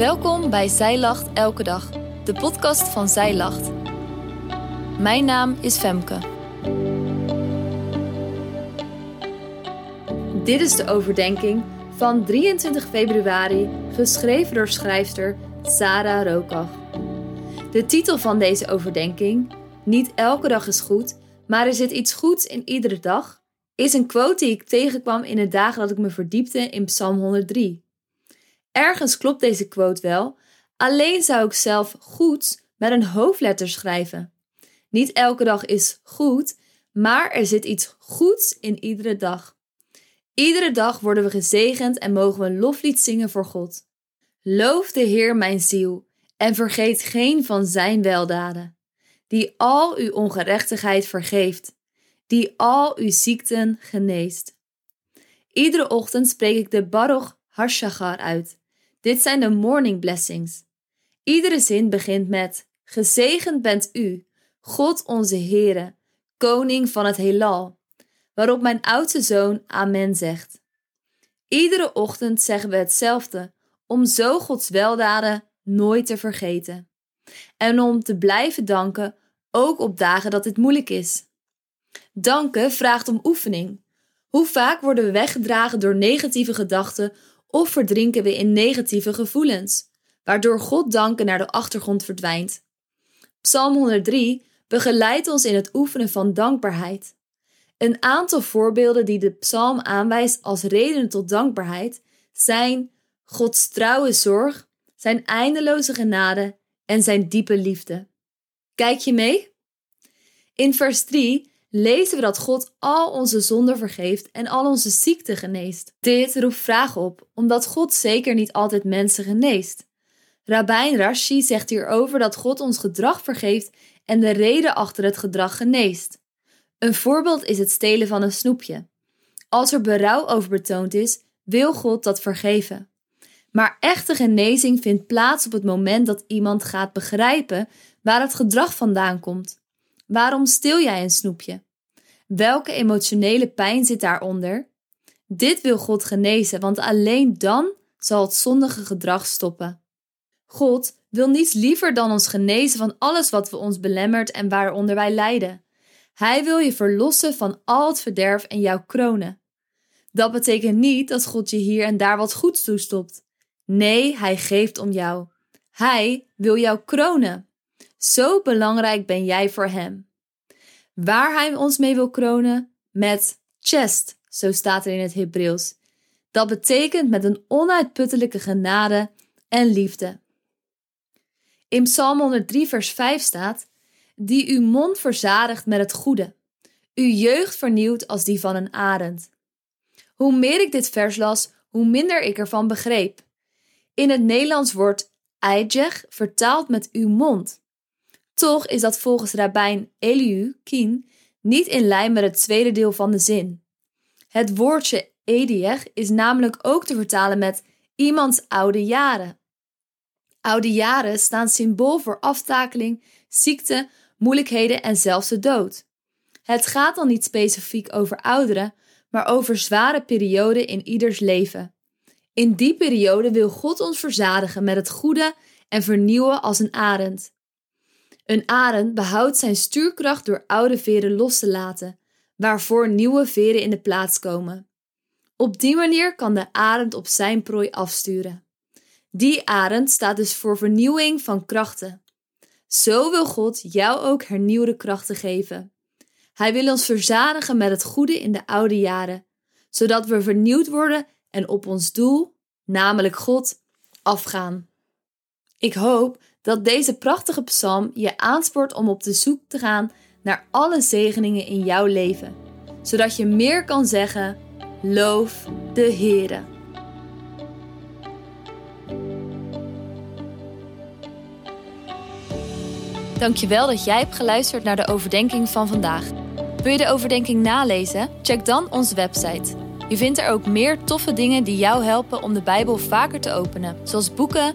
Welkom bij Zij Lacht Elke Dag, de podcast van Zij Lacht. Mijn naam is Femke. Dit is de overdenking van 23 februari, geschreven door schrijfster Sarah Rokach. De titel van deze overdenking, Niet elke dag is goed, maar er zit iets goeds in iedere dag, is een quote die ik tegenkwam in de dagen dat ik me verdiepte in Psalm 103. Ergens klopt deze quote wel, alleen zou ik zelf goed met een hoofdletter schrijven. Niet elke dag is goed, maar er zit iets goeds in iedere dag. Iedere dag worden we gezegend en mogen we een loflied zingen voor God. Loof de Heer mijn ziel en vergeet geen van zijn weldaden, die al uw ongerechtigheid vergeeft, die al uw ziekten geneest. Iedere ochtend spreek ik de Baruch Hashagar uit. Dit zijn de morning blessings. Iedere zin begint met: Gezegend bent u, God onze Heere, Koning van het heelal. Waarop mijn oudste zoon Amen zegt. Iedere ochtend zeggen we hetzelfde, om zo Gods weldaden nooit te vergeten. En om te blijven danken, ook op dagen dat het moeilijk is. Danken vraagt om oefening. Hoe vaak worden we weggedragen door negatieve gedachten of verdrinken we in negatieve gevoelens, waardoor God danken naar de achtergrond verdwijnt. Psalm 103 begeleidt ons in het oefenen van dankbaarheid. Een aantal voorbeelden die de psalm aanwijst als redenen tot dankbaarheid zijn Gods trouwe zorg, zijn eindeloze genade en zijn diepe liefde. Kijk je mee? In vers 3 lezen we dat God al onze zonden vergeeft en al onze ziekten geneest. Dit roept vragen op, omdat God zeker niet altijd mensen geneest. Rabijn Rashi zegt hierover dat God ons gedrag vergeeft en de reden achter het gedrag geneest. Een voorbeeld is het stelen van een snoepje. Als er berouw over betoond is, wil God dat vergeven. Maar echte genezing vindt plaats op het moment dat iemand gaat begrijpen waar het gedrag vandaan komt. Waarom stil jij een snoepje? Welke emotionele pijn zit daaronder? Dit wil God genezen, want alleen dan zal het zondige gedrag stoppen. God wil niets liever dan ons genezen van alles wat we ons belemmert en waaronder wij lijden. Hij wil je verlossen van al het verderf en jou kronen. Dat betekent niet dat God je hier en daar wat goeds toestopt. Nee, hij geeft om jou. Hij wil jou kronen. Zo belangrijk ben jij voor Hem. Waar Hij ons mee wil kronen? Met chest, zo staat er in het Hebreeuws. Dat betekent met een onuitputtelijke genade en liefde. In Psalm 103, vers 5 staat: Die uw mond verzadigt met het goede, uw jeugd vernieuwt als die van een arend. Hoe meer ik dit vers las, hoe minder ik ervan begreep. In het Nederlands wordt eijeg vertaald met uw mond. Toch is dat volgens rabbijn Eliu Kien niet in lijn met het tweede deel van de zin. Het woordje ediech is namelijk ook te vertalen met iemands oude jaren. Oude jaren staan symbool voor aftakeling, ziekte, moeilijkheden en zelfs de dood. Het gaat dan niet specifiek over ouderen, maar over zware perioden in ieders leven. In die periode wil God ons verzadigen met het goede en vernieuwen als een arend. Een arend behoudt zijn stuurkracht door oude veren los te laten, waarvoor nieuwe veren in de plaats komen. Op die manier kan de arend op zijn prooi afsturen. Die arend staat dus voor vernieuwing van krachten. Zo wil God jou ook hernieuwde krachten geven. Hij wil ons verzadigen met het goede in de oude jaren, zodat we vernieuwd worden en op ons doel, namelijk God, afgaan. Ik hoop dat deze prachtige psalm je aanspoort om op de zoek te gaan naar alle zegeningen in jouw leven, zodat je meer kan zeggen: Loof de Heere. Dankjewel dat jij hebt geluisterd naar de overdenking van vandaag. Wil je de overdenking nalezen? Check dan onze website. Je vindt er ook meer toffe dingen die jou helpen om de Bijbel vaker te openen, zoals boeken